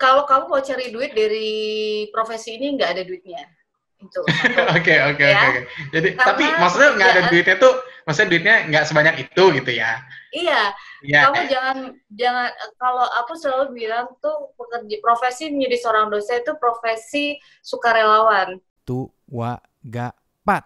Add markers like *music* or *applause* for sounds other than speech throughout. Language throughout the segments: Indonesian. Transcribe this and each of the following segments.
kalau kamu mau cari duit dari profesi ini nggak ada duitnya. Itu. *laughs* Oke oke ya. oke jadi Karena tapi maksudnya nggak ada duitnya tuh maksudnya duitnya nggak sebanyak itu gitu ya? Iya. Ya. kamu jangan jangan kalau aku selalu bilang tuh pekerja profesi menjadi seorang dosen itu profesi sukarelawan. Tua gapat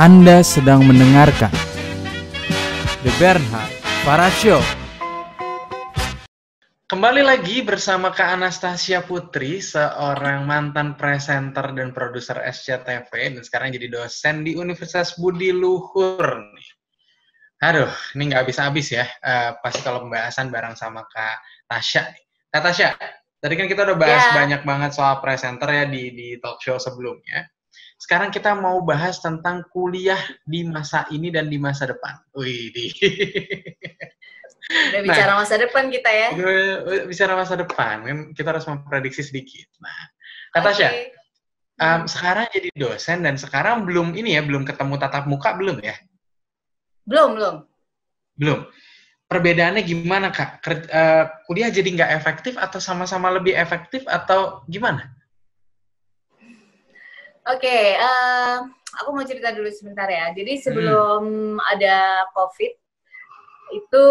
Anda sedang mendengarkan The Bernhard Para Show. Kembali lagi bersama Kak Anastasia Putri, seorang mantan presenter dan produser SCTV dan sekarang jadi dosen di Universitas Budi Luhur. Aduh, ini nggak habis-habis ya. Uh, pasti kalau pembahasan bareng sama Kak Tasya. Kak Tasya, tadi kan kita udah bahas yeah. banyak banget soal presenter ya di di talk show sebelumnya. Sekarang kita mau bahas tentang kuliah di masa ini dan di masa depan. Wih, di. Udah bicara nah, masa depan kita ya. Bicara masa depan, kan kita harus memprediksi sedikit. Nah, kata okay. um, sekarang jadi dosen dan sekarang belum ini ya, belum ketemu tatap muka belum ya? Belum, belum. Belum. Perbedaannya gimana kak? uh, kuliah jadi nggak efektif atau sama-sama lebih efektif atau gimana? Oke, okay, uh, aku mau cerita dulu sebentar ya. Jadi sebelum hmm. ada COVID, itu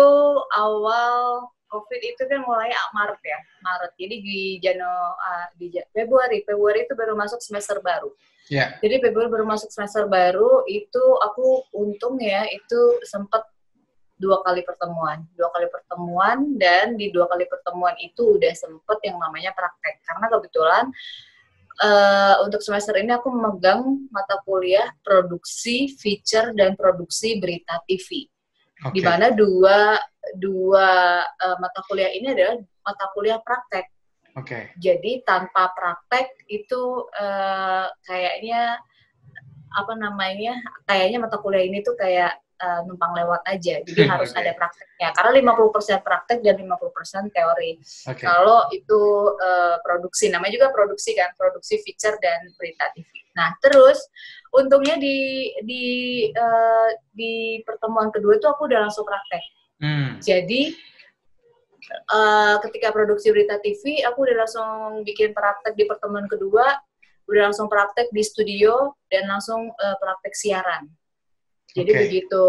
awal COVID itu kan mulai Maret ya, Maret. Jadi di Jano, uh, di Februari, Februari itu baru masuk semester baru. Yeah. Jadi Februari baru masuk semester baru, itu aku untung ya, itu sempat dua kali pertemuan, dua kali pertemuan dan di dua kali pertemuan itu udah sempet yang namanya praktek. Karena kebetulan uh, untuk semester ini aku memegang mata kuliah produksi, feature dan produksi berita TV. Okay. Di mana dua dua uh, mata kuliah ini adalah mata kuliah praktek. Oke. Okay. Jadi tanpa praktek itu uh, kayaknya apa namanya? Kayaknya mata kuliah ini tuh kayak uh, numpang lewat aja. Jadi *laughs* harus okay. ada prakteknya. Karena 50% praktek dan 50% teori. Okay. Kalau itu uh, produksi, namanya juga produksi kan, produksi feature dan berita TV. Nah, terus untungnya di di uh, di pertemuan kedua itu aku udah langsung praktek. Hmm. Jadi uh, ketika produksi berita TV, aku udah langsung bikin praktek di pertemuan kedua, udah langsung praktek di studio dan langsung uh, praktek siaran. Jadi okay. begitu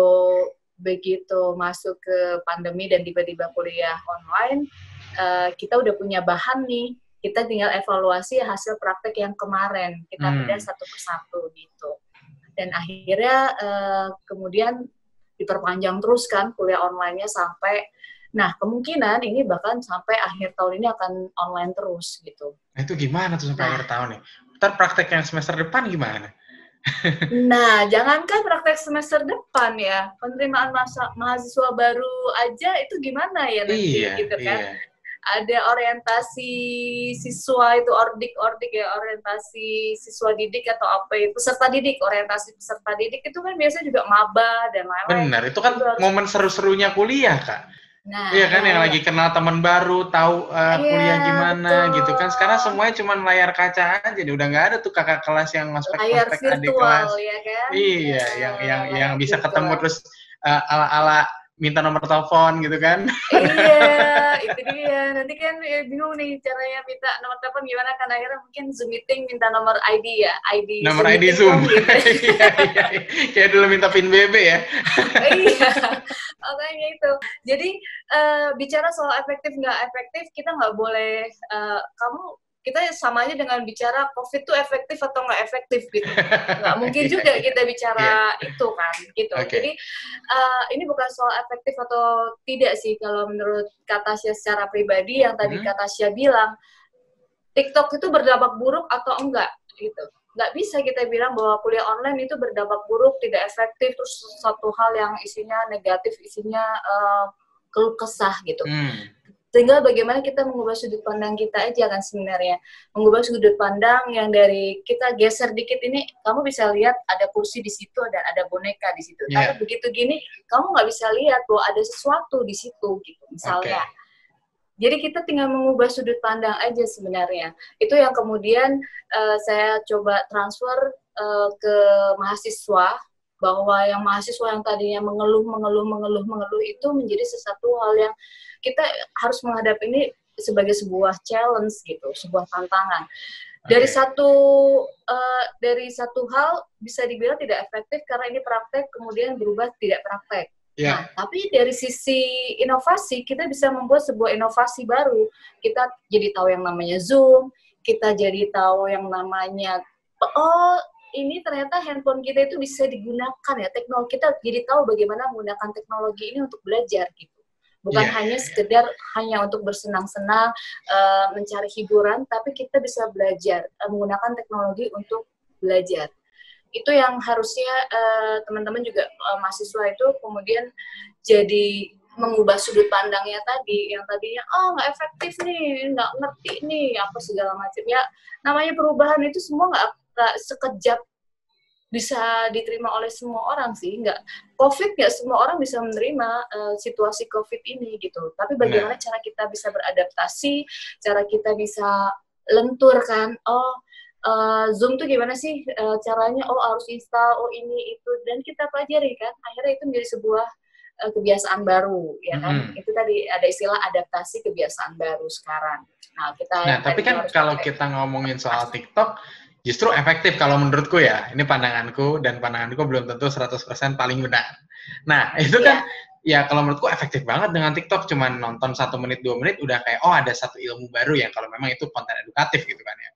begitu masuk ke pandemi dan tiba-tiba kuliah online, uh, kita udah punya bahan nih. Kita tinggal evaluasi hasil praktek yang kemarin. Kita hmm. satu persatu gitu. Dan akhirnya uh, kemudian diperpanjang terus kan kuliah online-nya sampai Nah, kemungkinan ini bahkan sampai akhir tahun ini akan online terus gitu. Nah, itu gimana tuh sampai nah, akhir tahun nih? Ntar praktek yang semester depan gimana? Nah, jangankan praktek semester depan ya, penerimaan masa, mahasiswa baru aja itu gimana ya nanti iya, gitu kan? Iya. Ada orientasi siswa itu ordik-ordik ya, orientasi siswa didik atau apa itu peserta didik, orientasi peserta didik itu kan biasanya juga maba dan lain-lain. Benar, itu kan itu momen seru-serunya kuliah, Kak. Nah, iya kan yang lagi kenal teman baru, tahu uh, iya, kuliah gimana betul. gitu kan. Sekarang semuanya cuma layar kaca aja, udah nggak ada tuh kakak kelas yang masuk aspek adik kelas. Ya kan? Iya, yang yang yang bisa ketemu terus uh, ala-ala minta nomor telepon gitu kan. iya, *laughs* itu dia. Nanti kan ya, bingung nih caranya minta nomor telepon gimana kan akhirnya mungkin Zoom meeting minta nomor ID ya, ID Nomor Zoom ID Zoom. Gitu. *laughs* iya, iya, iya. Kayak dulu minta PIN BB ya. *laughs* iya. Makanya itu. Jadi uh, bicara soal efektif nggak efektif, kita nggak boleh uh, kamu kita sama aja dengan bicara COVID itu efektif atau nggak efektif gitu. *laughs* Nggak mungkin iya, juga kita bicara yeah. itu kan gitu. Okay. Jadi uh, ini bukan soal efektif atau tidak sih kalau menurut kata Tasya secara pribadi yang tadi hmm. kata Tasya bilang TikTok itu berdampak buruk atau enggak gitu. Nggak bisa kita bilang bahwa kuliah online itu berdampak buruk, tidak efektif, terus satu hal yang isinya negatif, isinya uh, keluh kesah gitu. Hmm tinggal bagaimana kita mengubah sudut pandang kita aja kan sebenarnya mengubah sudut pandang yang dari kita geser dikit ini kamu bisa lihat ada kursi di situ dan ada boneka di situ yeah. tapi begitu gini kamu nggak bisa lihat bahwa ada sesuatu di situ gitu misalnya okay. Jadi kita tinggal mengubah sudut pandang aja sebenarnya. Itu yang kemudian uh, saya coba transfer uh, ke mahasiswa bahwa yang mahasiswa yang tadinya mengeluh, mengeluh, mengeluh, mengeluh itu menjadi sesuatu hal yang kita harus menghadapi ini sebagai sebuah challenge gitu, sebuah tantangan. Dari okay. satu uh, dari satu hal bisa dibilang tidak efektif karena ini praktek kemudian berubah tidak praktek. Yeah. Nah, tapi dari sisi inovasi kita bisa membuat sebuah inovasi baru. Kita jadi tahu yang namanya Zoom, kita jadi tahu yang namanya oh ini ternyata handphone kita itu bisa digunakan ya teknologi kita jadi tahu bagaimana menggunakan teknologi ini untuk belajar gitu bukan yeah. hanya sekedar hanya untuk bersenang-senang uh, mencari hiburan tapi kita bisa belajar uh, menggunakan teknologi untuk belajar itu yang harusnya uh, teman-teman juga uh, mahasiswa itu kemudian jadi mengubah sudut pandangnya tadi yang tadinya oh nggak efektif nih nggak ngerti nih apa segala macam ya namanya perubahan itu semua nggak sekejap bisa diterima oleh semua orang sih. Nggak covid nggak semua orang bisa menerima uh, situasi covid ini gitu. Tapi bagaimana nah. cara kita bisa beradaptasi cara kita bisa lentur kan? Oh uh, zoom tuh gimana sih uh, caranya? Oh harus install oh ini itu. Dan kita pelajari kan akhirnya itu menjadi sebuah uh, kebiasaan baru ya kan? Hmm. itu tadi ada istilah adaptasi kebiasaan baru sekarang. Nah kita nah tapi kan kalau kita ngomongin soal TikTok justru efektif kalau menurutku ya. Ini pandanganku dan pandanganku belum tentu 100% paling benar. Nah, *laughs* itu kan yeah. ya kalau menurutku efektif banget dengan TikTok cuman nonton satu menit dua menit udah kayak oh ada satu ilmu baru ya kalau memang itu konten edukatif gitu kan ya.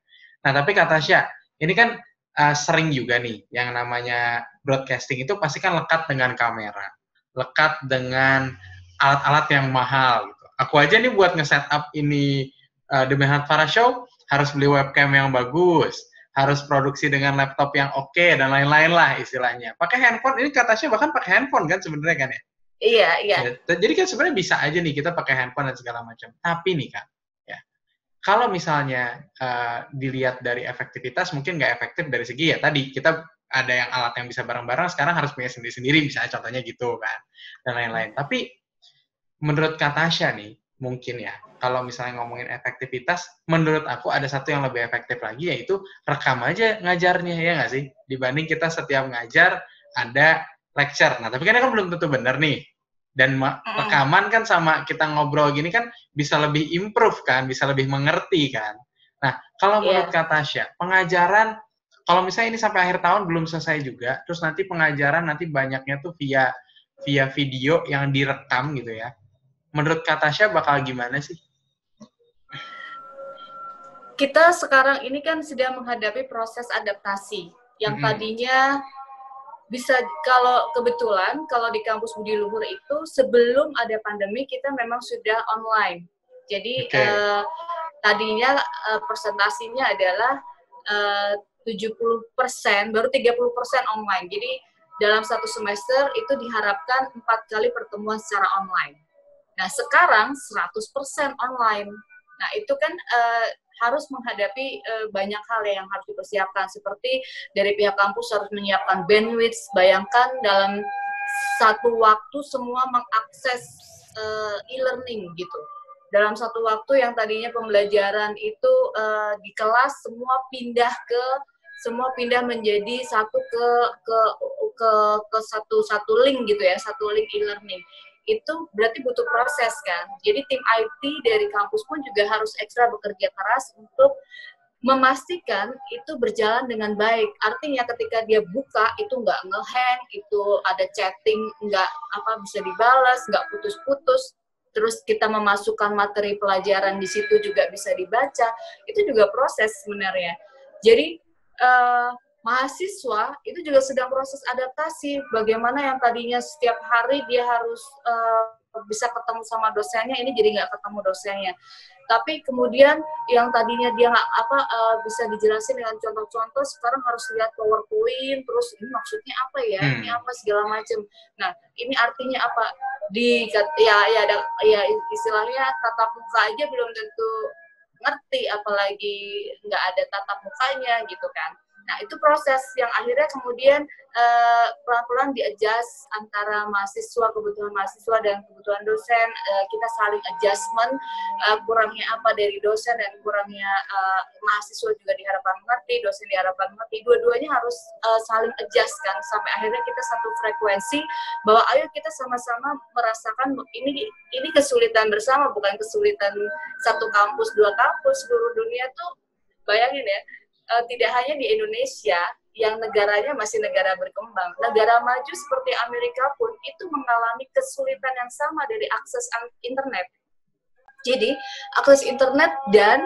Nah tapi kata Syah, ini kan uh, sering juga nih yang namanya broadcasting itu pasti kan lekat dengan kamera, lekat dengan alat-alat yang mahal gitu. Aku aja nih buat nge-setup ini uh, The Mehat Farah Show harus beli webcam yang bagus, harus produksi dengan laptop yang oke okay, dan lain-lain lah istilahnya. Pakai handphone ini katanya bahkan pakai handphone kan sebenarnya kan ya? Iya, iya. Ya, jadi kan sebenarnya bisa aja nih kita pakai handphone dan segala macam. Tapi nih kan, ya. Kalau misalnya uh, dilihat dari efektivitas mungkin nggak efektif dari segi ya tadi kita ada yang alat yang bisa bareng-bareng sekarang harus punya sendiri-sendiri misalnya contohnya gitu kan dan lain-lain. Tapi menurut Katasha nih mungkin ya kalau misalnya ngomongin efektivitas, menurut aku ada satu yang lebih efektif lagi yaitu rekam aja ngajarnya ya nggak sih? Dibanding kita setiap ngajar ada lecture. Nah tapi kan kan belum tentu benar nih. Dan rekaman kan sama kita ngobrol gini kan bisa lebih improve kan, bisa lebih mengerti kan. Nah kalau yeah. menurut Kak Tasya, pengajaran kalau misalnya ini sampai akhir tahun belum selesai juga, terus nanti pengajaran nanti banyaknya tuh via via video yang direkam gitu ya. Menurut Kak Tasya bakal gimana sih? Kita sekarang ini kan sedang menghadapi proses adaptasi yang tadinya bisa kalau kebetulan kalau di kampus Budi Luhur itu sebelum ada pandemi kita memang sudah online. Jadi okay. uh, tadinya uh, persentasinya adalah eh, uh, 70% baru 30% online. Jadi dalam satu semester itu diharapkan empat kali pertemuan secara online. Nah, sekarang 100% online. Nah, itu kan uh, harus menghadapi uh, banyak hal yang harus dipersiapkan. Seperti dari pihak kampus harus menyiapkan bandwidth. Bayangkan dalam satu waktu semua mengakses uh, e-learning gitu. Dalam satu waktu yang tadinya pembelajaran itu uh, di kelas semua pindah ke semua pindah menjadi satu ke ke ke ke satu satu link gitu ya satu link e-learning itu berarti butuh proses kan. Jadi tim IT dari kampus pun juga harus ekstra bekerja keras untuk memastikan itu berjalan dengan baik. Artinya ketika dia buka itu nggak ngehang, itu ada chatting nggak apa bisa dibalas, nggak putus-putus. Terus kita memasukkan materi pelajaran di situ juga bisa dibaca. Itu juga proses sebenarnya. Jadi uh, mahasiswa itu juga sedang proses adaptasi. Bagaimana yang tadinya setiap hari dia harus uh, bisa ketemu sama dosennya, ini jadi nggak ketemu dosennya. Tapi kemudian yang tadinya dia nggak apa uh, bisa dijelasin dengan contoh-contoh, sekarang harus lihat powerpoint, terus ini maksudnya apa ya, hmm. ini apa segala macam. Nah, ini artinya apa? Di ya ya ada ya istilahnya tatap muka aja belum tentu ngerti, apalagi nggak ada tatap mukanya gitu kan Nah, itu proses yang akhirnya kemudian uh, pelan-pelan di-adjust antara mahasiswa, kebutuhan mahasiswa dan kebutuhan dosen. Uh, kita saling adjustment, uh, kurangnya apa dari dosen dan kurangnya uh, mahasiswa juga diharapkan mengerti, dosen diharapkan mengerti. Dua-duanya harus uh, saling adjust kan, sampai akhirnya kita satu frekuensi bahwa ayo kita sama-sama merasakan ini ini kesulitan bersama, bukan kesulitan satu kampus, dua kampus, seluruh dunia tuh bayangin ya, uh, tidak hanya di Indonesia yang negaranya masih negara berkembang, negara maju seperti Amerika pun itu mengalami kesulitan yang sama dari akses internet. Jadi akses internet dan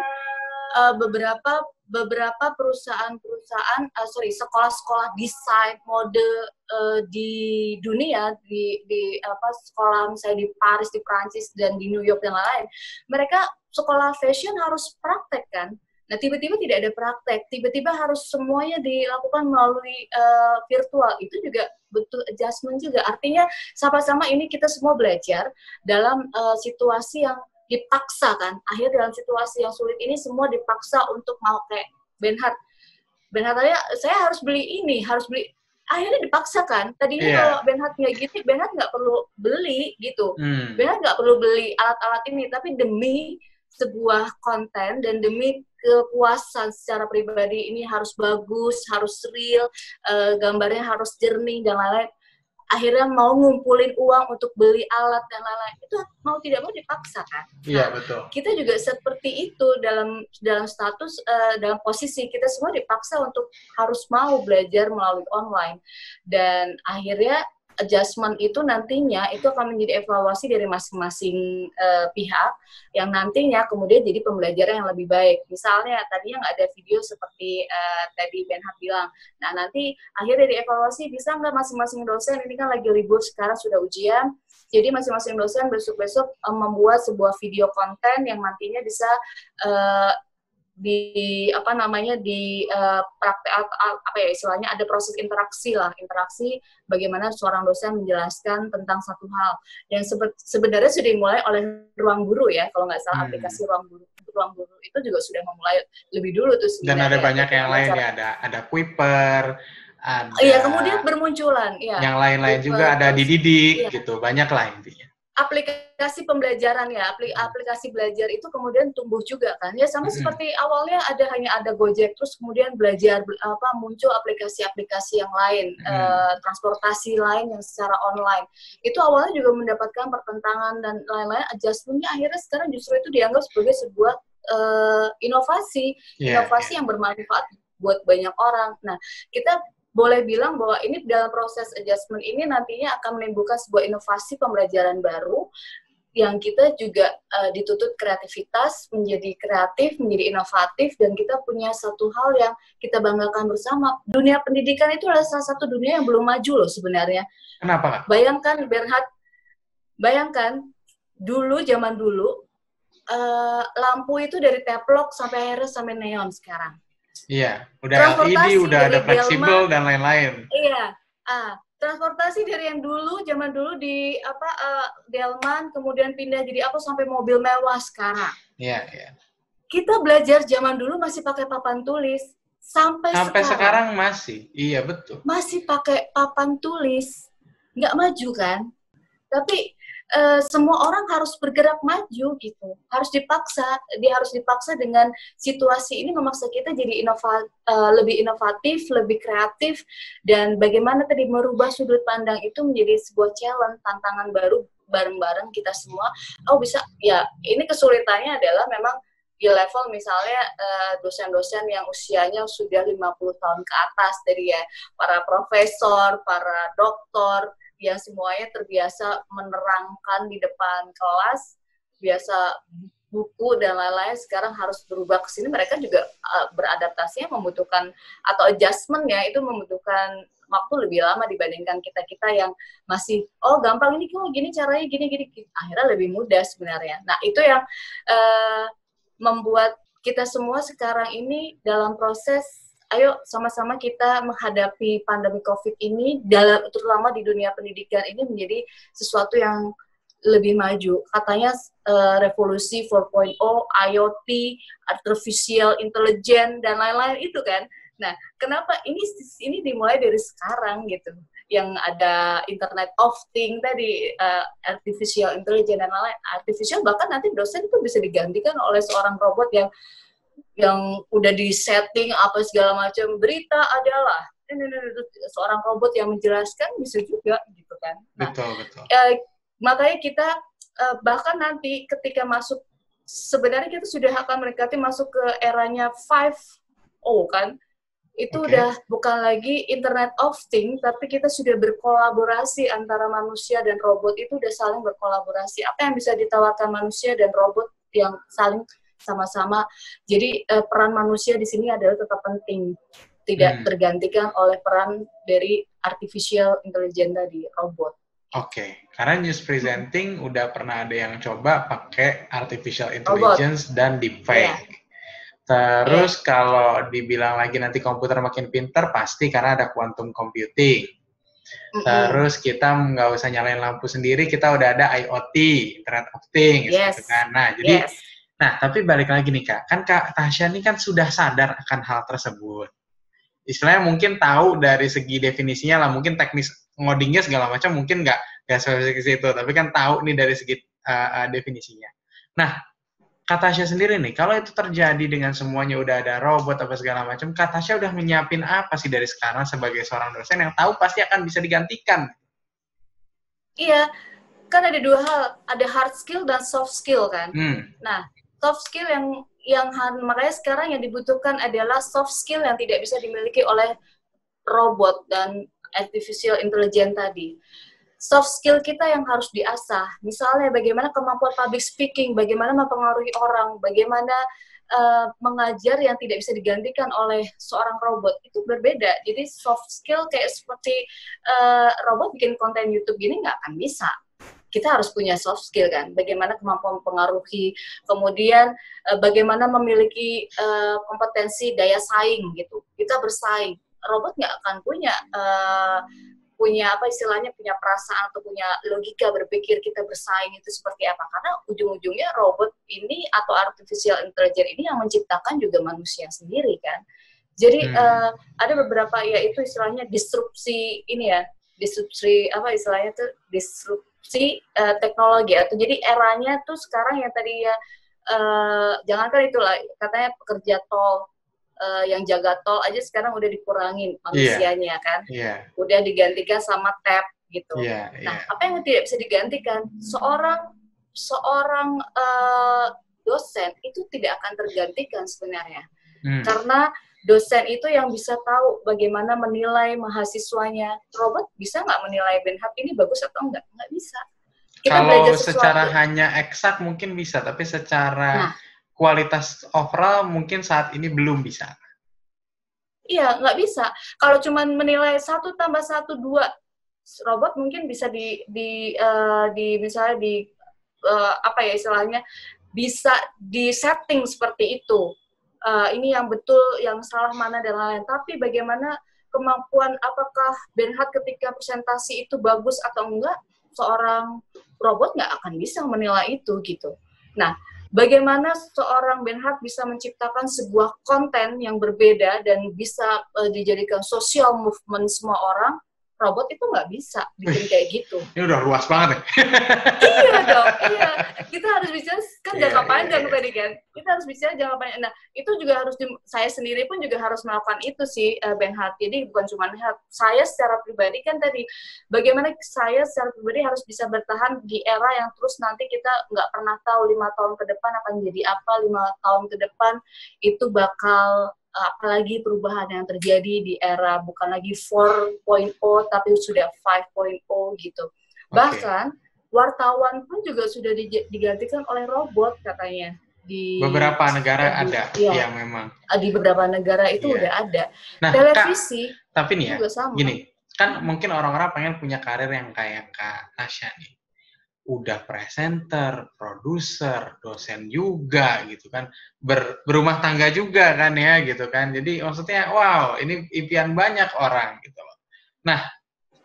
uh, beberapa beberapa perusahaan-perusahaan, uh, sorry, sekolah-sekolah desain mode uh, di dunia, di, di apa sekolah misalnya di Paris, di Prancis dan di New York dan lain-lain, mereka sekolah fashion harus praktek kan Nah, tiba-tiba tidak ada praktek, tiba-tiba harus semuanya dilakukan melalui uh, virtual. Itu juga butuh adjustment juga. Artinya sama-sama ini kita semua belajar dalam uh, situasi yang dipaksa kan. Akhirnya dalam situasi yang sulit ini semua dipaksa untuk mau kayak Benhard. Benhard saya, saya harus beli ini, harus beli akhirnya dipaksa kan. Tadinya yeah. kalau Benhard nggak gini, Benhard nggak perlu beli gitu. Hmm. Benhard nggak perlu beli alat-alat ini, tapi demi sebuah konten dan demi kepuasan secara pribadi ini harus bagus, harus real, uh, gambarnya harus jernih dan lain-lain. Akhirnya mau ngumpulin uang untuk beli alat dan lain-lain itu mau tidak mau dipaksa kan? Iya nah, betul. Kita juga seperti itu dalam dalam status uh, dalam posisi kita semua dipaksa untuk harus mau belajar melalui online dan akhirnya adjustment itu nantinya itu akan menjadi evaluasi dari masing-masing uh, pihak yang nantinya kemudian jadi pembelajaran yang lebih baik. Misalnya tadinya nggak ada video seperti uh, tadi bilang. Nah nanti akhirnya dari evaluasi bisa nggak masing-masing dosen ini kan lagi libur sekarang sudah ujian. Jadi masing-masing dosen besok-besok um, membuat sebuah video konten yang nantinya bisa uh, di apa namanya di uh, praktek apa ya istilahnya ada proses interaksi lah. Interaksi bagaimana seorang dosen menjelaskan tentang satu hal. Yang sebe sebenarnya sudah dimulai oleh ruang guru ya kalau nggak salah hmm. aplikasi ruang guru. Ruang guru itu juga sudah memulai lebih dulu tuh dan ada banyak yang lain ya ada ada Kuiper ada iya kemudian bermunculan ya yang lain-lain juga ada dididik iya. gitu banyak lah intinya aplikasi pembelajaran ya, aplikasi belajar itu kemudian tumbuh juga kan. Ya sama hmm. seperti awalnya ada hanya ada Gojek terus kemudian belajar apa muncul aplikasi-aplikasi yang lain, hmm. eh, transportasi lain yang secara online. Itu awalnya juga mendapatkan pertentangan dan lain-lain adjustmentnya akhirnya sekarang justru itu dianggap sebagai sebuah eh, inovasi, yeah, inovasi yeah. yang bermanfaat buat banyak orang. Nah, kita boleh bilang bahwa ini dalam proses adjustment ini nantinya akan menimbulkan sebuah inovasi pembelajaran baru yang kita juga uh, dituntut kreativitas, menjadi kreatif, menjadi inovatif, dan kita punya satu hal yang kita banggakan bersama. Dunia pendidikan itu adalah salah satu dunia yang belum maju loh sebenarnya. Kenapa? Bayangkan Bernhard, bayangkan dulu zaman dulu uh, lampu itu dari teplok sampai akhirnya sampai neon sekarang. Iya, udah LED, udah ada fleksibel dan lain-lain. Iya, ah, transportasi dari yang dulu zaman dulu di apa uh, Delman kemudian pindah jadi apa sampai mobil mewah sekarang. Iya, iya. Kita belajar zaman dulu masih pakai papan tulis sampai sampai sekarang, sekarang masih. Iya, betul. Masih pakai papan tulis. Nggak maju kan? Tapi uh, semua orang harus bergerak maju gitu. Harus dipaksa dia harus dipaksa dengan situasi ini memaksa kita jadi inova, uh, lebih inovatif lebih kreatif dan bagaimana tadi merubah sudut pandang itu menjadi sebuah challenge tantangan baru bareng-bareng kita semua. Oh bisa ya ini kesulitannya adalah memang di level misalnya eh, dosen-dosen yang usianya sudah 50 tahun ke atas dari ya. Para profesor, para doktor, yang semuanya terbiasa menerangkan di depan kelas, biasa buku dan lain-lain sekarang harus berubah ke sini. Mereka juga uh, beradaptasinya membutuhkan atau adjustment ya itu membutuhkan waktu lebih lama dibandingkan kita kita yang masih oh gampang ini kok gini caranya gini gini akhirnya lebih mudah sebenarnya. Nah itu yang uh, membuat kita semua sekarang ini dalam proses ayo sama-sama kita menghadapi pandemi COVID ini, dalam terutama di dunia pendidikan ini menjadi sesuatu yang lebih maju. Katanya uh, revolusi 4.0, IoT, artificial intelligence dan lain-lain itu kan. Nah, kenapa ini ini dimulai dari sekarang gitu? Yang ada Internet of Things tadi, uh, artificial intelligence dan lain-lain. Artificial bahkan nanti dosen itu bisa digantikan oleh seorang robot yang yang udah di setting apa segala macam. Berita adalah seorang robot yang menjelaskan bisa juga gitu kan. Nah, betul betul. Uh, makanya kita uh, bahkan nanti ketika masuk sebenarnya kita sudah akan mendekati masuk ke eranya 5O kan itu okay. udah bukan lagi Internet of Things, tapi kita sudah berkolaborasi antara manusia dan robot itu udah saling berkolaborasi. Apa yang bisa ditawarkan manusia dan robot yang saling sama-sama. Jadi uh, peran manusia di sini adalah tetap penting, tidak hmm. tergantikan oleh peran dari artificial intelligence tadi robot. Oke, okay. karena news presenting hmm. udah pernah ada yang coba pakai artificial intelligence robot. dan deepfake. Yeah Terus yeah. kalau dibilang lagi nanti komputer makin pinter, pasti karena ada quantum computing. Mm-hmm. Terus kita nggak usah nyalain lampu sendiri, kita udah ada IoT, Internet of Things, yes. gitu kan. Nah, jadi, yes. Nah tapi balik lagi nih kak, kan kak Tasya ini kan sudah sadar akan hal tersebut. Istilahnya mungkin tahu dari segi definisinya lah, mungkin teknis ngodingnya segala macam mungkin nggak nggak spesifik situ, tapi kan tahu nih dari segi uh, uh, definisinya. Nah, Katasha sendiri nih, kalau itu terjadi dengan semuanya udah ada robot apa segala macam, Katasha udah menyiapin apa sih dari sekarang sebagai seorang dosen yang tahu pasti akan bisa digantikan? Iya, kan ada dua hal, ada hard skill dan soft skill kan. Hmm. Nah, soft skill yang yang makanya sekarang yang dibutuhkan adalah soft skill yang tidak bisa dimiliki oleh robot dan artificial intelligence tadi soft skill kita yang harus diasah. Misalnya bagaimana kemampuan public speaking, bagaimana mempengaruhi orang, bagaimana uh, mengajar yang tidak bisa digantikan oleh seorang robot itu berbeda. Jadi soft skill kayak seperti uh, robot bikin konten YouTube gini nggak akan bisa. Kita harus punya soft skill kan, bagaimana kemampuan mempengaruhi, kemudian uh, bagaimana memiliki uh, kompetensi daya saing gitu. Kita bersaing. Robot nggak akan punya uh, punya apa istilahnya punya perasaan atau punya logika berpikir kita bersaing itu seperti apa karena ujung-ujungnya robot ini atau artificial intelligence ini yang menciptakan juga manusia sendiri kan jadi hmm. uh, ada beberapa ya itu istilahnya disrupsi ini ya disrupsi apa istilahnya tuh disrupsi uh, teknologi atau jadi eranya tuh sekarang yang tadi ya uh, jangankan itulah katanya pekerja tol uh, yang jaga tol aja sekarang udah dikurangin manusianya yeah. kan, yeah. udah digantikan sama tab gitu. Yeah, yeah. Nah, apa yang tidak bisa digantikan? Seorang seorang uh, dosen itu tidak akan tergantikan sebenarnya, hmm. karena dosen itu yang bisa tahu bagaimana menilai mahasiswanya. Robot bisa nggak menilai Benhab ini bagus atau enggak? Nggak bisa. Kita Kalau secara hanya eksak mungkin bisa, tapi secara nah, kualitas overall mungkin saat ini belum bisa. Iya, nggak bisa. Kalau cuma menilai satu tambah satu dua, robot mungkin bisa di di uh, di misalnya di uh, apa ya istilahnya bisa di setting seperti itu. Uh, ini yang betul, yang salah mana dan lain-lain. Tapi bagaimana kemampuan apakah Benhard ketika presentasi itu bagus atau enggak, seorang robot nggak akan bisa menilai itu gitu. Nah, bagaimana seorang Benhard bisa menciptakan sebuah konten yang berbeda dan bisa uh, dijadikan social movement semua orang robot itu nggak bisa bikin kayak gitu. *laughs* Ini udah luas banget ya. iya dong, iya. Kita harus bicara kan yeah, jangka iya, panjang yeah, yeah. tadi kan. Kita harus bicara jangka panjang. Nah, itu juga harus di, saya sendiri pun juga harus melakukan itu sih uh, Ben Hart. Jadi bukan cuma saya secara pribadi kan tadi bagaimana saya secara pribadi harus bisa bertahan di era yang terus nanti kita nggak pernah tahu lima tahun ke depan akan jadi apa, lima tahun ke depan itu bakal apalagi perubahan yang terjadi di era bukan lagi 4.0 tapi sudah 5.0 gitu. Okay. Bahkan wartawan pun juga sudah digantikan oleh robot katanya di beberapa negara di, ada ya, yang memang di beberapa negara itu ya. udah ada. Nah, televisi Kak, tapi nih ya, sama. gini, kan mungkin orang-orang pengen punya karir yang kayak Kak Tasya nih udah presenter, produser, dosen juga gitu kan, Ber, berumah tangga juga kan ya gitu kan. Jadi maksudnya wow, ini impian banyak orang gitu loh. Nah,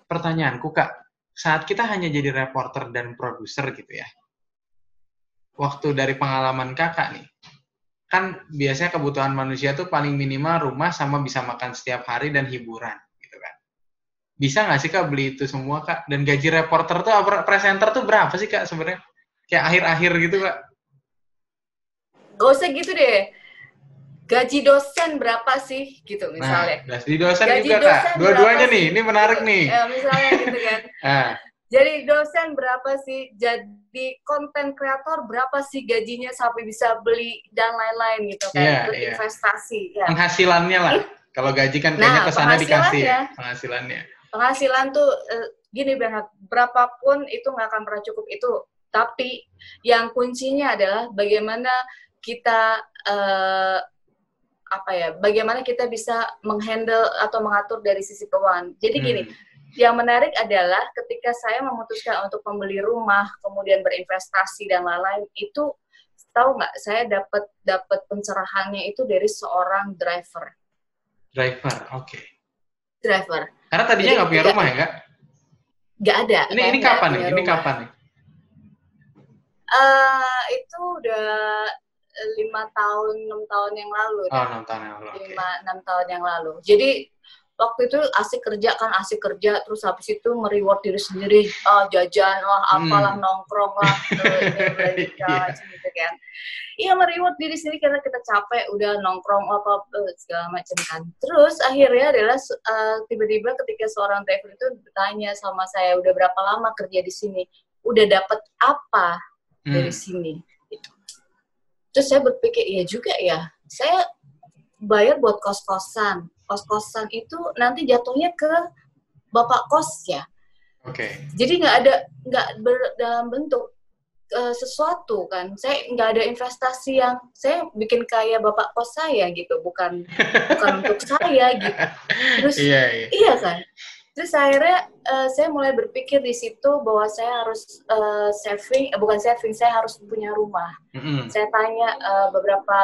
pertanyaanku Kak, saat kita hanya jadi reporter dan produser gitu ya. Waktu dari pengalaman Kakak nih, kan biasanya kebutuhan manusia tuh paling minimal rumah sama bisa makan setiap hari dan hiburan. Bisa nggak sih kak beli itu semua kak? Dan gaji reporter tuh presenter tuh berapa sih kak sebenarnya? Kayak akhir-akhir gitu kak? Gak usah gitu deh. Gaji dosen berapa sih gitu misalnya? Nah, di dosen Gaji juga kak. Dua-duanya nih, ini menarik Gitu. nih. Ya, misalnya gitu kan. *laughs* Ah, Jadi dosen berapa sih? Jadi konten kreator berapa sih gajinya sampai bisa beli dan lain-lain gitu kan? Iya, iya. Berinvestasi ya. penghasilannya lah. Kalau gaji kan kayaknya Nah, ke sana dikasih ya, penghasilannya. Penghasilan tuh eh, gini banget, berapapun itu nggak akan pernah cukup itu. Tapi yang kuncinya adalah bagaimana kita eh, apa ya? Bagaimana kita bisa menghandle atau mengatur dari sisi keuangan. Jadi gini, Hmm. yang menarik adalah ketika saya memutuskan untuk membeli rumah, kemudian berinvestasi dan lain-lain, itu tahu nggak? Saya dapat dapat pencerahannya itu dari seorang driver. Driver, oke. Driver, Karena tadinya nggak punya rumah ya kak? nggak ada. Ini ini nggak kapan nih? Ini rumah. kapan nih? Eh, itu udah lima tahun, enam tahun yang lalu. Oh, enam tahun yang lalu. lima enam tahun yang lalu. Jadi waktu itu asik kerja kan asik kerja terus habis itu mereward diri sendiri ah jajan lah apalah Hmm. nongkrong lah *laughs* segala Iya. gitu kan iya mereward diri sendiri karena kita capek udah nongkrong apa segala macam kan terus akhirnya adalah eh, tiba-tiba ketika seorang driver itu bertanya sama saya udah berapa lama kerja di sini udah dapat apa Hmm. dari sini gitu. Terus saya berpikir iya juga ya. Saya bayar buat kos-kosan. Kos-kosan itu nanti jatuhnya ke bapak kos ya. Oke. Jadi nggak ada nggak ber- dalam bentuk eh, sesuatu kan. Saya nggak ada investasi yang saya bikin kaya bapak kos saya gitu, bukan bukan *laughs* untuk saya gitu. Terus Iya, iya. Iya kan? Terus akhirnya eh, saya mulai berpikir di situ bahwa saya harus eh, saving, eh, bukan saving, saya harus punya rumah. Mm-mm. Saya tanya eh, beberapa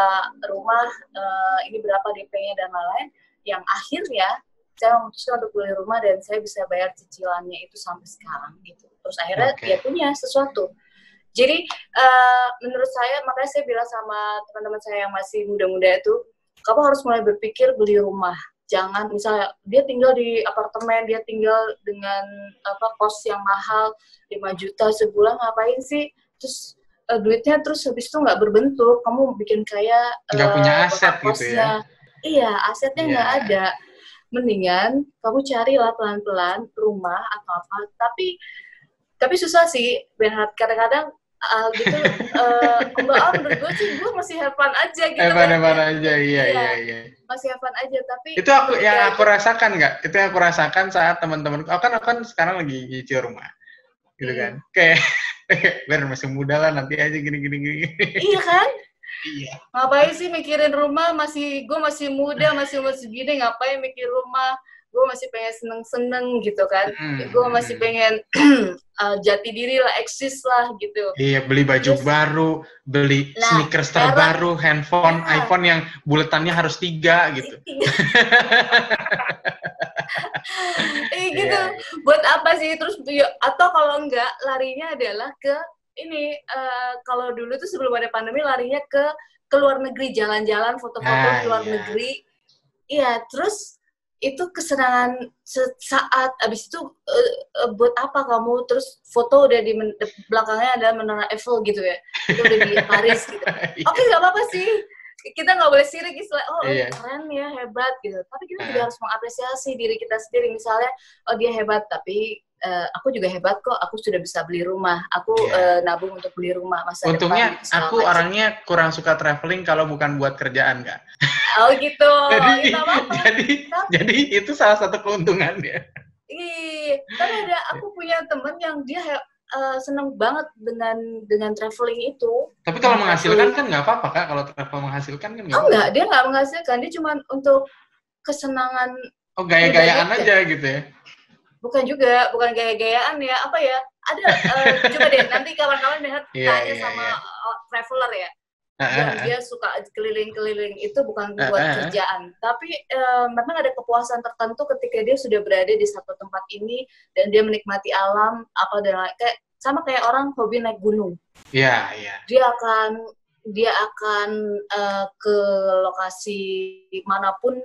rumah, eh, ini berapa DP-nya dan lain-lain, yang akhirnya saya memutuskan untuk beli rumah dan saya bisa bayar cicilannya itu sampai sekarang gitu. Terus akhirnya Oke. dia punya sesuatu. Jadi eh, menurut saya, makanya saya bilang sama teman-teman saya yang masih muda-muda itu, kamu harus mulai berpikir beli rumah jangan misalnya dia tinggal di apartemen dia tinggal dengan apa kos yang mahal 5 juta sebulan ngapain sih terus eh, duitnya terus habis itu nggak berbentuk kamu bikin kayak Nggak eh, punya aset gitu ya. Iya asetnya nggak Iya. ada mendingan kamu carilah pelan-pelan rumah atau apa tapi tapi susah sih Benhard kadang-kadang *laughs* eh, gitu eh, mbak Om menurut gue sih gue masih have fun aja gitu Eh, kan. mana-mana aja, iya, Iya. iya, iya. masih have fun aja tapi Itu aku yang Ya, aku rasakan nggak? Itu yang aku rasakan saat teman-teman, aku kan aku kan sekarang lagi nyicil rumah, gitu Hmm. kan? Kayak, *laughs* biar masih muda lah nanti aja gini gini gini. iya kan Iya. ngapain sih mikirin rumah? Masih gue masih muda masih umur segini ngapain mikir rumah? Gue masih pengen seneng seneng gitu kan. Hmm, gue masih pengen *clears throat* uh, jati diri lah eksis lah gitu. Iya, beli baju Terus- baru, beli Nah, sneakers terbaru, handphone, Iya. iPhone yang buletannya harus tiga gitu. eh *laughs* gitu. Iya, buat apa sih? Terus ya, atau kalau enggak larinya adalah ke ini eh, kalau dulu tuh sebelum ada pandemi larinya ke ke luar negeri jalan-jalan foto-foto Ah, di luar iya. negeri iya terus itu kesenangan sesaat abis itu eh, eh, buat apa kamu terus foto udah di men- belakangnya ada menara Eiffel gitu ya itu udah di *laughs* Paris gitu Iya. oke nggak apa-apa sih kita nggak boleh sirik istilah oh Iya. keren ya hebat gitu tapi kita Ah. juga harus mengapresiasi diri kita sendiri misalnya oh dia hebat tapi eh, aku juga hebat kok aku sudah bisa beli rumah aku Iya. eh, nabung untuk beli rumah masa Untungnya depan segala aku macam. orangnya kurang suka traveling kalau bukan buat kerjaan, Kak. oh gitu *laughs* jadi, apa-apa. jadi, Tapi- jadi itu salah satu keuntungannya. Iya, tapi ada aku punya temen yang dia eh, seneng banget dengan dengan traveling itu. Tapi kalau Nah, menghasilkan kan nggak apa-apa, Kak. Kalau travel menghasilkan kan nggak Oh enggak, dia nggak menghasilkan, dia cuma untuk kesenangan, Oh, gaya-gayaan aja gitu ya. Bukan juga, bukan gaya-gayaan ya, apa ya? Ada, eh, coba deh nanti kawan-kawan lihat Iya, tanya iya, sama iya. eh, traveler ya, Ah, yang ah, ah. dia suka keliling-keliling itu bukan buat kerjaan, tapi eh, memang ada kepuasan tertentu ketika dia sudah berada di satu tempat ini dan dia menikmati alam apa dan lain kayak sama kayak orang hobi naik gunung. Iya, iya. dia akan dia akan uh, ke lokasi mana pun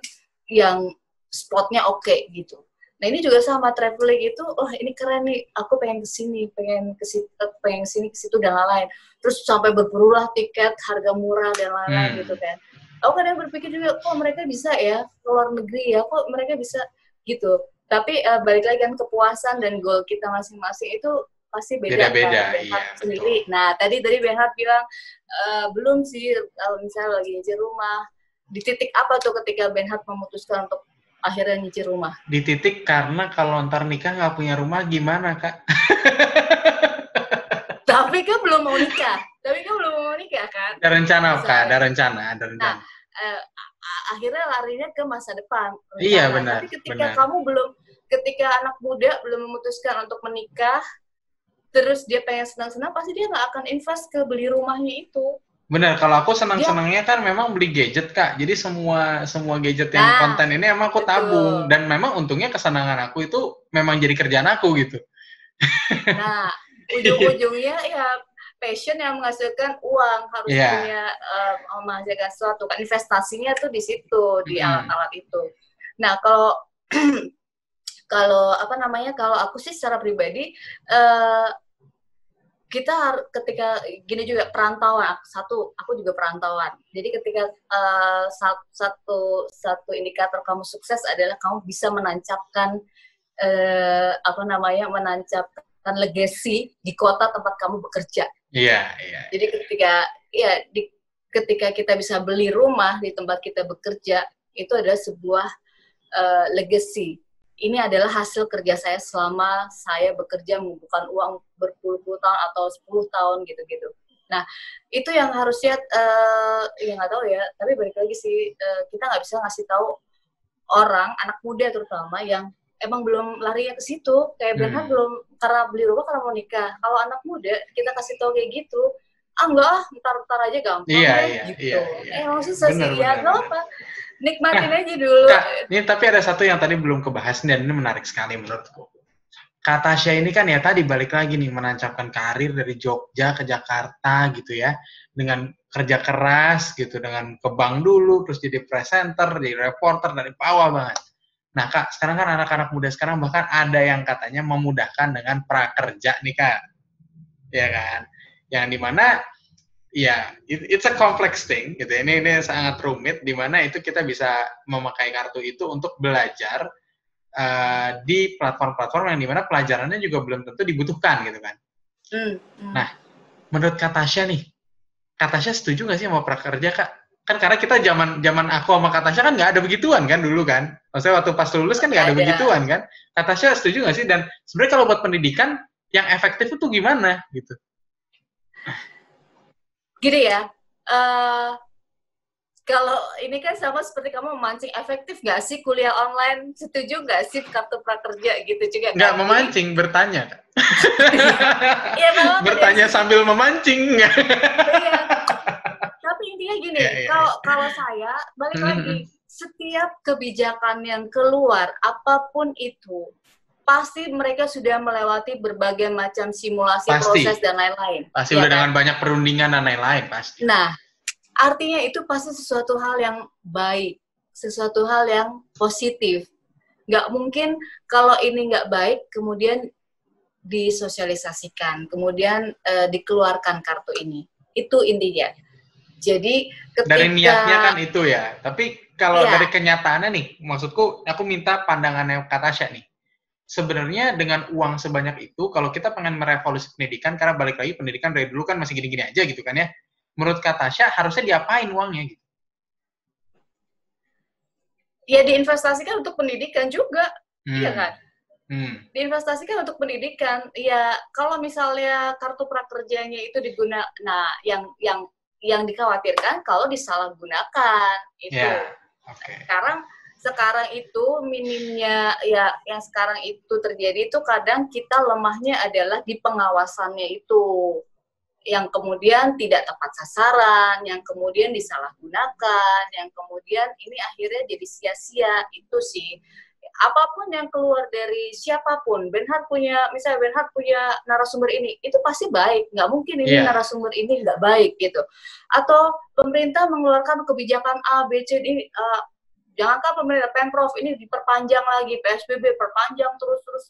yang spotnya oke okay, gitu. Nah ini juga sama traveling itu, oh ini keren nih, aku pengen ke sini, pengen ke situ, pengen sini ke situ dan lain-lain. Terus sampai berberulah tiket harga murah dan lain-lain hmm. gitu kan. Aku kadang berpikir juga, kok mereka bisa ya ke luar negeri ya, kok mereka bisa gitu. Tapi uh, balik lagi kan kepuasan dan goal kita masing-masing itu pasti beda, beda, kan? iya, sendiri. Betul. Nah tadi tadi Benhard bilang uh, belum sih kalau misalnya lagi di rumah. Di titik apa tuh ketika Benhard memutuskan untuk akhirnya nyicil rumah? Di titik karena kalau ntar nikah nggak punya rumah gimana kak? *laughs* Tapi kan belum mau nikah. Tapi kan belum mau nikah kan? Ada rencana kak, ada rencana, ada rencana. Nah, eh, akhirnya larinya ke masa depan. Rencana. Iya benar. Tapi ketika benar. kamu belum, ketika anak muda belum memutuskan untuk menikah, terus dia pengen senang-senang, pasti dia nggak akan invest ke beli rumahnya itu. Benar, kalau aku senang-senangnya kan memang beli gadget kak. Jadi semua semua gadget yang nah, konten ini emang aku betul. tabung dan memang untungnya kesenangan aku itu memang jadi kerjaan aku gitu. *laughs* Nah, ujung-ujungnya ya passion yang menghasilkan uang harus yeah. punya uh, menghasilkan sesuatu kan investasinya tuh di situ di alat-alat itu. Nah kalau *clears throat* kalau apa namanya kalau aku sih secara pribadi uh, kita ketika gini juga perantauan. Satu aku juga perantauan. Jadi ketika uh, satu satu indikator kamu sukses adalah kamu bisa menancapkan uh, apa namanya menancapkan legacy di kota tempat kamu bekerja. Iya iya jadi ketika ya di ketika kita bisa beli rumah di tempat kita bekerja itu adalah sebuah uh, legacy ini adalah hasil kerja saya selama saya bekerja membukukan uang berpuluh-puluh tahun atau 10 tahun gitu-gitu. Nah, itu yang harusnya uh, ya nggak tahu ya, tapi balik lagi sih uh, kita nggak bisa ngasih tahu orang anak muda terutama yang emang belum lari ke situ kayak hmm. belum karena beli rumah karena mau nikah. Kalau anak muda kita kasih tahu kayak gitu, ah enggak ah ntar ntar aja gampang iya, ya, iya, gitu. Iya, iya. Eh susah sih ya, apa nikmatin nah, aja dulu. Kak, ini tapi ada satu yang tadi belum kebahas dan ini menarik sekali menurutku. Kata Tasya ini kan ya tadi balik lagi nih menancapkan karir dari Jogja ke Jakarta gitu ya dengan kerja keras gitu dengan ke bank dulu terus jadi presenter jadi reporter dari bawah banget. Nah kak sekarang kan anak-anak muda sekarang bahkan ada yang katanya memudahkan dengan prakerja nih kak, ya kan? Yang di mana Iya, it, it's a complex thing gitu. Ini ini sangat rumit di mana itu kita bisa memakai kartu itu untuk belajar uh, di platform-platform yang di mana pelajarannya juga belum tentu dibutuhkan gitu kan. Mm, mm. Nah, menurut Katasha nih, Katasha setuju nggak sih sama prakerja kak? Kan karena kita zaman zaman aku sama Katasha kan nggak ada begituan kan dulu kan. Maksudnya waktu pas lulus kan nggak ada, ada begituan kan. Katasha setuju nggak sih? Dan sebenarnya kalau buat pendidikan yang efektif itu gimana gitu? Gini ya uh, kalau ini kan sama seperti kamu memancing efektif nggak sih kuliah online setuju nggak sih kartu prakerja gitu juga nggak kan? memancing bertanya *laughs* ya, bertanya sambil memancing iya. tapi intinya gini ya, ya, kalau ya. kalau saya balik lagi mm-hmm. setiap kebijakan yang keluar apa pun itu pasti mereka sudah melewati berbagai macam simulasi pasti. proses dan lain-lain. Pasti ya udah kan? dengan banyak perundingan dan lain-lain pasti. Nah, artinya itu pasti sesuatu hal yang baik, sesuatu hal yang positif. Nggak mungkin kalau ini nggak baik kemudian disosialisasikan, kemudian uh, dikeluarkan kartu ini. Itu intinya. Jadi ketika dari niatnya kan itu ya. Tapi kalau ya. dari kenyataannya nih, maksudku aku minta pandangannya kata Tasya nih sebenarnya dengan uang sebanyak itu, kalau kita pengen merevolusi pendidikan, karena balik lagi pendidikan dari dulu kan masih gini-gini aja gitu kan ya, menurut Kak Tasya harusnya diapain uangnya gitu? Ya diinvestasikan untuk pendidikan juga, hmm. iya kan? Hmm. Diinvestasikan untuk pendidikan. Ya kalau misalnya kartu prakerjanya itu digunakan, nah yang yang yang dikhawatirkan kalau disalahgunakan itu. Yeah. Okay. Sekarang sekarang itu minimnya ya yang sekarang itu terjadi itu kadang kita lemahnya adalah di pengawasannya itu yang kemudian tidak tepat sasaran, yang kemudian disalahgunakan, yang kemudian ini akhirnya jadi sia-sia itu sih apa pun yang keluar dari siapa pun, Benhard punya, misalnya Benhard punya narasumber ini, itu pasti baik. Nggak mungkin ini Iya. narasumber ini nggak baik gitu. Atau pemerintah mengeluarkan kebijakan A, B, C, D, uh, jangankan pemerintah pemprov ini diperpanjang lagi PSBB perpanjang terus terus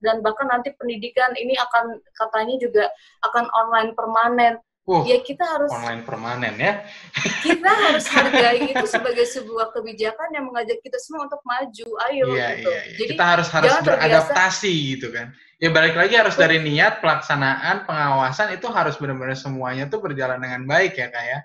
dan bahkan nanti pendidikan ini akan katanya juga akan online permanen Uh, ya kita harus online permanen ya. kita harus *laughs* hargai itu sebagai sebuah kebijakan yang mengajak kita semua untuk maju ayo Iya, gitu iya, iya. jadi Kita harus harus jangan terbiasa- beradaptasi gitu kan. Ya balik lagi harus dari niat, pelaksanaan, pengawasan itu harus benar-benar semuanya tuh berjalan dengan baik ya kak ya.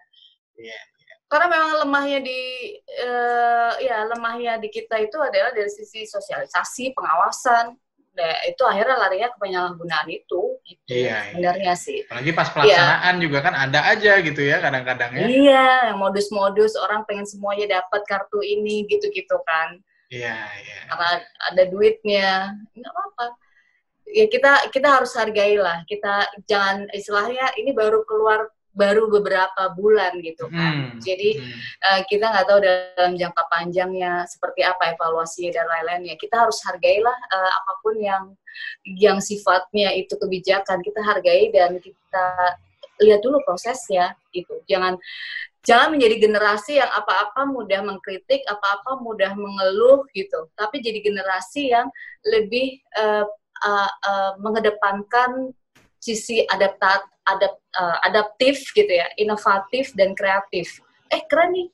Iya. Karena memang lemahnya di eh, ya lemahnya di kita itu adalah dari sisi sosialisasi pengawasan Nah, itu akhirnya larinya ke penyalahgunaan itu gitu Iya, iya. sebenarnya sih Apalagi pas pelaksanaan juga kan ada aja gitu ya kadang-kadang ya. Iya, modus-modus orang pengen semuanya dapat kartu ini gitu-gitu kan. Iya, iya. Karena ada duitnya, nggak apa-apa. Ya kita kita harus hargai lah. Kita jangan istilahnya ini baru keluar baru beberapa bulan gitu kan. Hmm, Jadi hmm. eh, kita nggak tahu dalam jangka panjangnya seperti apa evaluasinya dan lain-lainnya. Kita harus hargailah eh, apa pun yang yang sifatnya itu kebijakan kita hargai dan kita lihat dulu prosesnya gitu. Jangan jangan menjadi generasi yang apa-apa mudah mengkritik, apa-apa mudah mengeluh gitu. Tapi jadi generasi yang lebih eh, eh, eh, mengedepankan sisi adaptat adap, eh, adaptif gitu ya, inovatif dan kreatif. Eh keren nih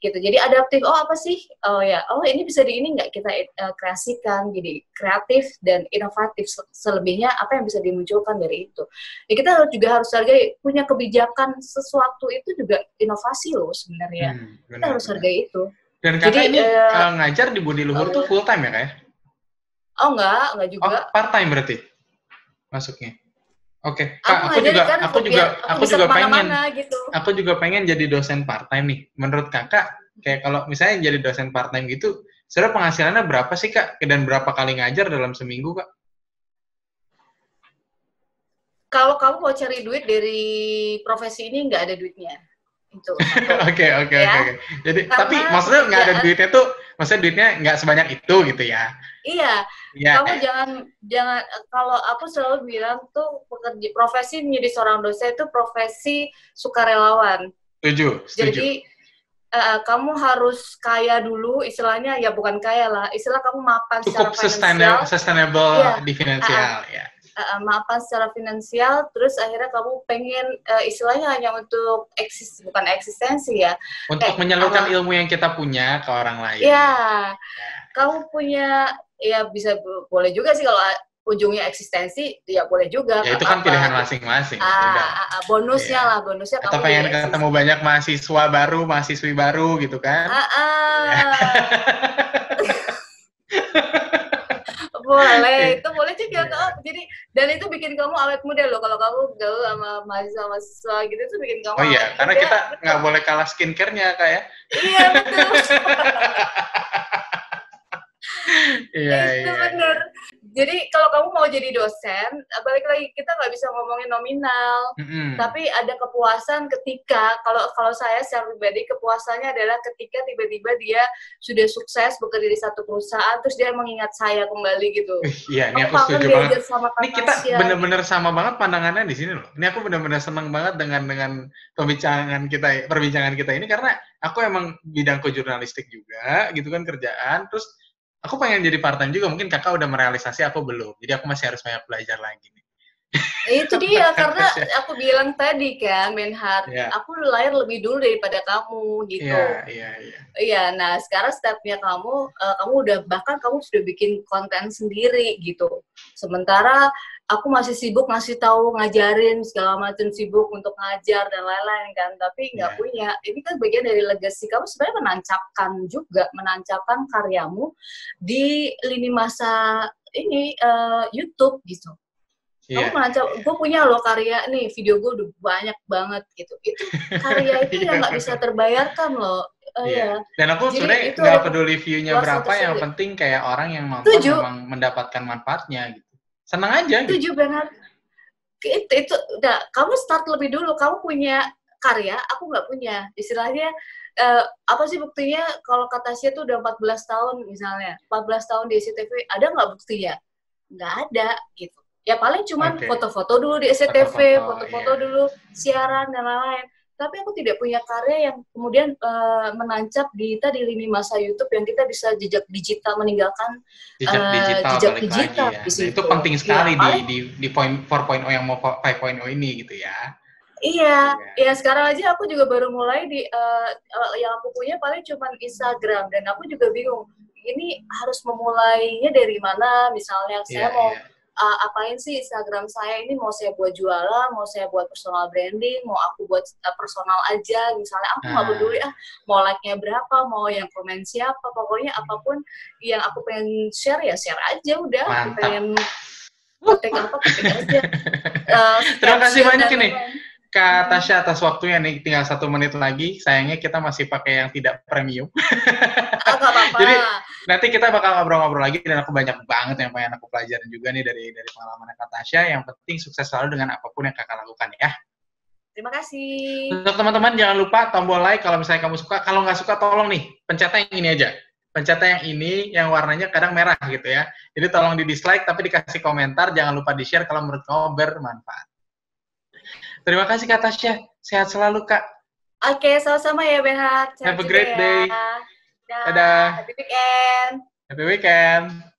gitu. Jadi adaptif. Oh apa sih? Oh ya. Oh ini bisa di ini nggak kita eh, kreasikan jadi kreatif dan inovatif. Se- Selebihnya apa yang bisa dimunculkan dari itu. Ya kita harus juga harus hargai punya kebijakan sesuatu itu juga inovasi loh sebenarnya. Hmm, Kita benar, harus benar. hargai itu. Dan kakak Jadi, ini eh, eh, ngajar di Budi Luhur tuh full time ya kak? Oh enggak, enggak Oh, juga. part time berarti masuknya. Oke, aku Kak, aku ngajarin juga kan aku juga aku aku juga pengen gitu. aku juga pengen jadi dosen part time nih. Menurut Kakak kayak kalau misalnya jadi dosen part time gitu, sebenarnya penghasilannya berapa sih Kak? Dan berapa kali ngajar dalam seminggu Kak? Kalau kamu mau cari duit dari profesi ini nggak ada duitnya. Itu. *laughs* Oke, oke, Ya. oke. oke. Jadi Karena tapi maksudnya nggak ada kerjaan- duitnya tuh, maksudnya duitnya nggak sebanyak itu gitu ya? iya, Iya. kamu jangan jangan kalau aku selalu bilang tuh pekerja profesi menjadi seorang dosen itu profesi sukarelawan. Setuju, setuju. Jadi eh, kamu harus kaya dulu, istilahnya ya bukan kaya lah, istilah kamu mapan Cukup secara sustainable, finansial, sustainable Iya. di finansial ya. Eh, mapan secara finansial, terus akhirnya kamu pengen eh, istilahnya hanya untuk eksis bukan eksistensi ya, Untuk Eh, menyalurkan apa- ilmu yang kita punya ke orang lain. Ya, kamu punya ya bisa bo- boleh juga sih kalau ujungnya eksistensi ya boleh juga. Ya itu kan apa-apa. pilihan masing-masing. Ah, ah, ah, bonusnya Iya. lah, bonusnya Atau kamu pengen ketemu banyak mahasiswa baru, mahasiswi baru gitu kan? Ah, ah. *laughs* boleh, itu boleh juga Iya. kok. Jadi dan itu bikin kamu awet muda loh. Kalau kamu gaul sama mahasiswa-mahasiswa gitu itu bikin kamu Oh iya, karena muda. kita nggak boleh kalah skincare-nya kak ya. Iya betul. *laughs* Iya, itu iya. bener. Jadi kalau kamu mau jadi dosen, balik lagi kita nggak bisa ngomongin nominal, Mm-mm. tapi ada kepuasan ketika kalau kalau saya secara pribadi kepuasannya adalah ketika tiba-tiba dia sudah sukses bekerja di satu perusahaan, terus dia mengingat saya kembali gitu. Iya, ini aku setuju banget. sama Ini kita bener-bener sama banget pandangannya di sini loh. Ini aku bener-bener senang banget dengan dengan pembincangan kita, perbincangan kita ini karena aku emang bidangku jurnalistik juga, gitu kan kerjaan. Terus aku pengen jadi part time juga. Mungkin kakak udah merealisasi, aku belum. Jadi aku masih harus banyak belajar lagi nih. itu dia *laughs* karena aku bilang tadi kan Benhard, Iya. aku lahir lebih dulu daripada kamu gitu. Iya, iya, iya. Iya, nah sekarang stepnya kamu, eh, kamu udah bahkan kamu sudah bikin konten sendiri gitu. Sementara aku masih sibuk ngasih tahu, ngajarin segala macam sibuk untuk ngajar dan lain-lain kan, tapi Iya. nggak punya. Ini kan bagian dari legacy kamu sebenarnya menancapkan juga, menancapkan karyamu di lini masa ini eh, YouTube gitu. Iya. Kamu menancap, gue punya loh karya nih, video gue udah banyak banget gitu. Itu karya *laughs* itu yang nggak bisa terbayarkan loh. Eh, Iya. ya. Dan aku sebenarnya nggak peduli view-nya berapa, yang penting kayak orang yang nonton memang mendapatkan manfaatnya gitu. Senang aja gitu. Setuju banget. Itu, itu udah kamu start lebih dulu. Kamu punya karya, aku nggak punya. Istilahnya uh, apa sih buktinya kalau kata Tasya tuh udah 14 tahun misalnya 14 tahun di SCTV ada nggak buktinya nggak ada gitu ya paling cuman foto-foto dulu di SCTV Foto-foto, foto-foto iya. dulu siaran dan lain-lain tapi aku tidak punya karya yang kemudian uh, menancap di tadi lini masa YouTube yang kita bisa jejak digital meninggalkan Jejak Eh, digital jejak balik digital lagi ya. di Nah, itu penting sekali Iya, di di di point 4.0 yang mau 5.0 ini gitu ya. Iya, Iya. ya sekarang aja aku juga baru mulai di eh, yang aku punya paling cuma Instagram dan aku juga bingung ini harus memulainya dari mana misalnya Iya, saya mau iya. Eh, apain sih Instagram saya ini mau saya buat jualan, mau saya buat personal branding, mau aku buat eh, personal aja misalnya aku nggak Ah. peduli ah mau like-nya berapa, mau yang komen siapa, pokoknya apa pun yang aku pengen share ya share aja udah, aku Mantap. pengen ketik apa ketik aja. *laughs* Eh, Terima kasih banyak ini. lain-lain. Kak Tasya atas waktunya nih tinggal satu menit lagi. Sayangnya kita masih pakai yang tidak premium. Nggak apa-apa. *laughs* Jadi, Nanti kita bakal ngobrol-ngobrol lagi dan aku banyak banget yang pengen aku pelajarin juga nih dari dari pengalaman Kak Tasya. Yang penting sukses selalu dengan apa pun yang kakak lakukan ya. Terima kasih. Untuk teman-teman jangan lupa tombol like kalau misalnya kamu suka. Kalau nggak suka tolong nih pencetnya yang ini aja. Pencetnya yang ini yang warnanya kadang merah gitu ya. Jadi tolong di dislike tapi dikasih komentar. Jangan lupa di share kalau menurut kamu bermanfaat. Terima kasih Kak Tasya. Sehat selalu Kak. Oke, sama-sama ya Behat. Sehat Have a great ya. day. Dah. Dadah. Happy weekend. Happy weekend.